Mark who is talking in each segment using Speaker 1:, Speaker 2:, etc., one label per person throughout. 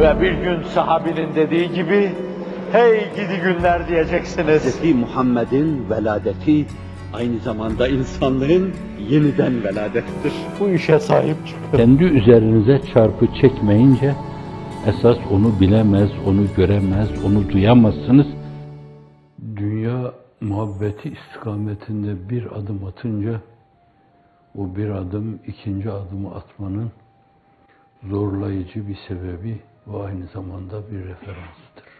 Speaker 1: Ve bir gün sahabinin dediği gibi, hey gidi günler diyeceksiniz.
Speaker 2: Hz. Muhammed'in veladeti aynı zamanda insanlığın yeniden veladettir.
Speaker 1: Bu işe sahip çıkın.
Speaker 3: Kendi üzerinize çarpı çekmeyince esas onu bilemez, onu göremez, onu duyamazsınız. Dünya muhabbeti istikametinde bir adım atınca o bir adım ikinci adımı atmanın zorlayıcı bir sebebi ve aynı zamanda bir referansıdır.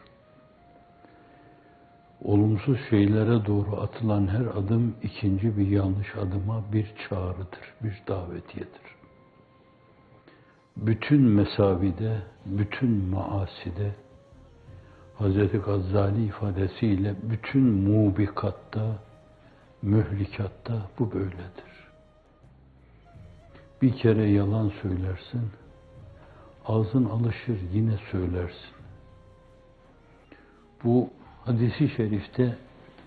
Speaker 3: Olumsuz şeylere doğru atılan her adım ikinci bir yanlış adıma bir çağrıdır, bir davetiyedir. Bütün mesavide, bütün maaside, Hz. Gazali ifadesiyle bütün mubikatta, mühlikatta bu böyledir. Bir kere yalan söylersin, ağzın alışır yine söylersin. Bu hadisi şerifte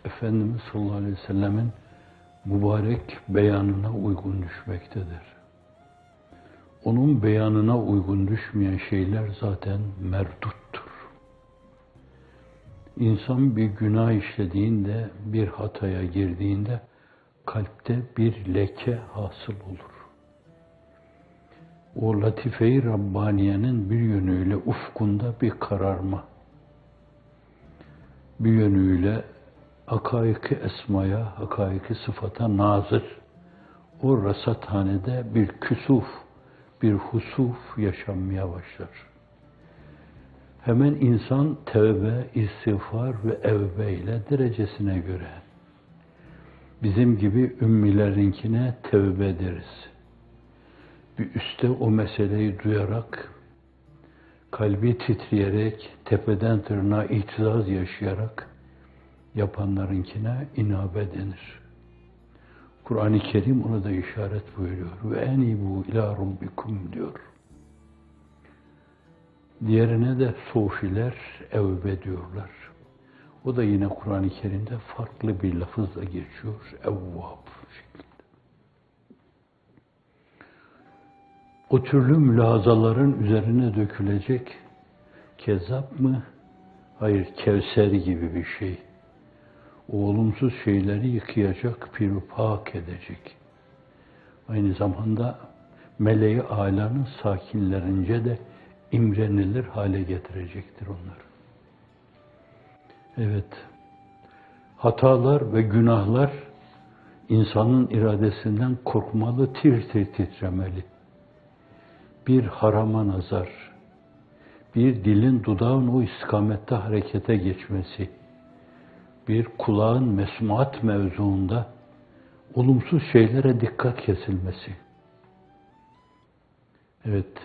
Speaker 3: Efendimiz sallallahu aleyhi ve sellemin mübarek beyanına uygun düşmektedir. Onun beyanına uygun düşmeyen şeyler zaten merduttur. İnsan bir günah işlediğinde, bir hataya girdiğinde kalpte bir leke hasıl olur. O latife-i Rabbaniye'nin bir yönüyle ufkunda bir kararma, bir yönüyle hakaiki esmaya, hakaiki sıfata nazır, o rasathanede bir küsuf, bir husuf yaşanmaya başlar. Hemen insan tevbe, istiğfar ve evbe ile derecesine göre bizim gibi ümmilerinkine tevbe deriz. Bir üste o meseleyi duyarak, kalbi titreyerek, tepeden tırnağa itizaz yaşayarak yapanlarınkine inabe denir. Kur'an-ı Kerim ona da işaret buyuruyor. Ve enibu ila rabbikum diyor. Diğerine de sofiler evbe diyorlar. O da yine Kur'an-ı Kerim'de farklı bir lafızla geçiyor. Evvab şeklinde. O türlü mülazaların üzerine dökülecek kezap mı? Hayır, Kevser gibi bir şey. O olumsuz şeyleri yıkayacak, pirupak edecek. Aynı zamanda meleği alanın sakinlerince de imrenilir hale getirecektir onları. Evet, hatalar ve günahlar insanın iradesinden korkmalı, tir tir titremeli. Bir harama nazar, bir dilin dudağın o istikamette harekete geçmesi, bir kulağın mesmuat mevzuunda olumsuz şeylere dikkat kesilmesi. Evet,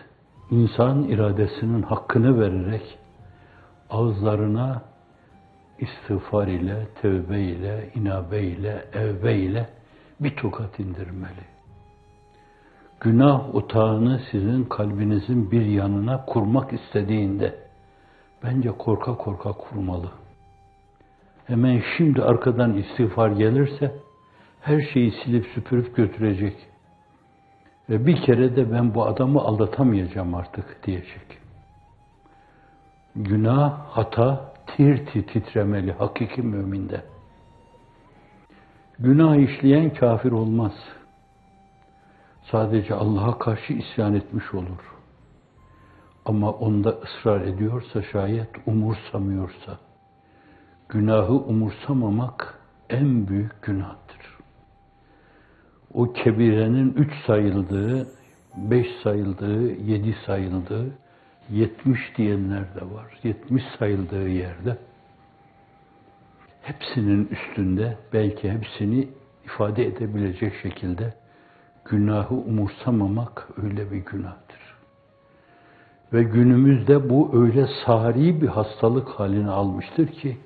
Speaker 3: insan iradesinin hakkını vererek ağızlarına istiğfar ile, tevbe ile, inabe ile, evbe ile bir tokat indirmeli. Günah otağını sizin kalbinizin bir yanına kurmak istediğinde bence korka korka kurmalı. Hemen şimdi arkadan istiğfar gelirse her şeyi silip süpürüp götürecek. Ve bir kere de ben bu adamı aldatamayacağım artık diyecek. Günah, hata, tir tir titremeli hakiki müminde. Günah işleyen kafir olmaz. Sadece Allah'a karşı isyan etmiş olur. Ama onda ısrar ediyorsa şayet umursamıyorsa, günahı umursamamak en büyük günahtır. O kebirenin üç sayıldığı, beş sayıldığı, yedi sayıldığı, yetmiş diyenler de var. Yetmiş sayıldığı yerde hepsinin üstünde belki hepsini ifade edebilecek şekilde günahı umursamamak öyle bir günahtır. Ve günümüzde bu öyle sari bir hastalık halini almıştır ki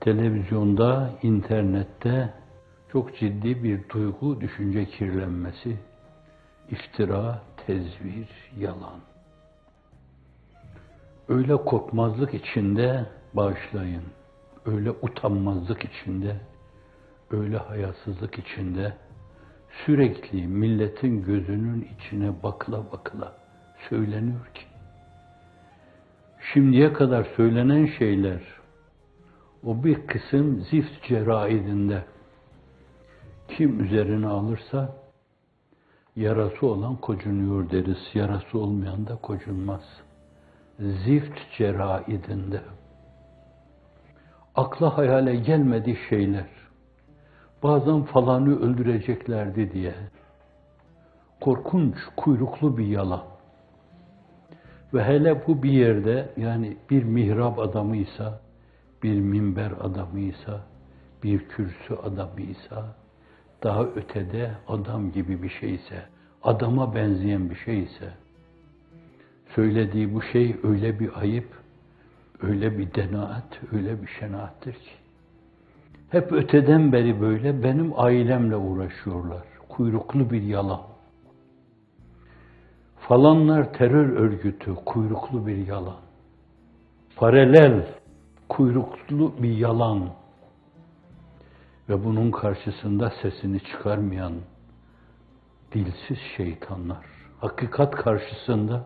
Speaker 3: televizyonda, internette çok ciddi bir duygu, düşünce kirlenmesi, iftira, tezvir, yalan. Öyle korkmazlık içinde bağışlayın, öyle utanmazlık içinde, öyle hayasızlık içinde sürekli milletin gözünün içine bakla bakla söyleniyor ki şimdiye kadar söylenen şeyler, o bir kısım zift ceraidinde kim üzerine alırsa yarası olan kocunuyor deriz, yarası olmayan da kocunmaz. Zift ceraidinde. Akla hayale gelmediği şeyler. Bazen falanı öldüreceklerdi diye. Korkunç, kuyruklu bir yalan. Ve hele bu bir yerde yani bir mihrap adamıysa, bir minber adamıysa, bir kürsü adamıysa, daha ötede adam gibi bir şeyse, adama benzeyen bir şeyse, söylediği bu şey öyle bir ayıp, öyle bir denaat, öyle bir şenaattır ki. Hep öteden beri böyle benim ailemle uğraşıyorlar. Kuyruklu bir yalan. Falanlar terör örgütü, kuyruklu bir yalan. Paralel, kuyruklu bir yalan. Ve bunun karşısında sesini çıkarmayan dilsiz şeytanlar. Hakikat karşısında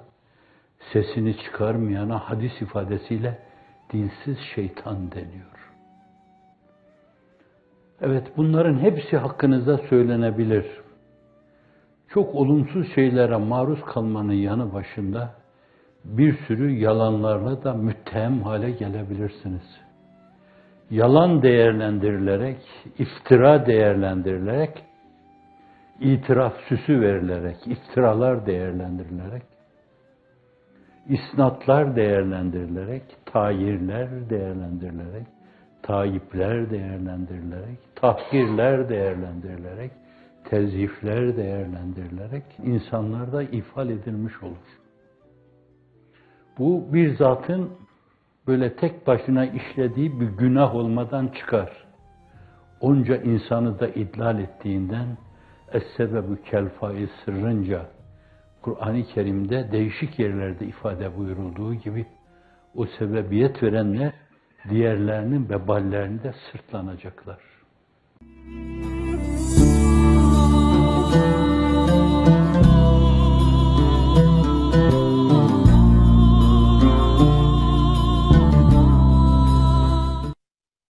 Speaker 3: sesini çıkarmayana hadis ifadesiyle dilsiz şeytan deniyor. Evet bunların hepsi hakkınızda söylenebilir. Çok olumsuz şeylere maruz kalmanın yanı başında bir sürü yalanlarla da müttehem hale gelebilirsiniz. Yalan değerlendirilerek, iftira değerlendirilerek, itiraf süsü verilerek, iftiralar değerlendirilerek, isnatlar değerlendirilerek, tayirler değerlendirilerek, tayipler değerlendirilerek, tahkirler değerlendirilerek, tezifler değerlendirilerek insanlarda ifade edilmiş olur. Bu bir zatın böyle tek başına işlediği bir günah olmadan çıkar. Onca insanı da idlal ettiğinden Es-sebebü kelfai sırrınca Kur'an-ı Kerim'de değişik yerlerde ifade buyurulduğu gibi o sebebiyet verenler diğerlerinin veballerinde sırtlanacaklar. Müzik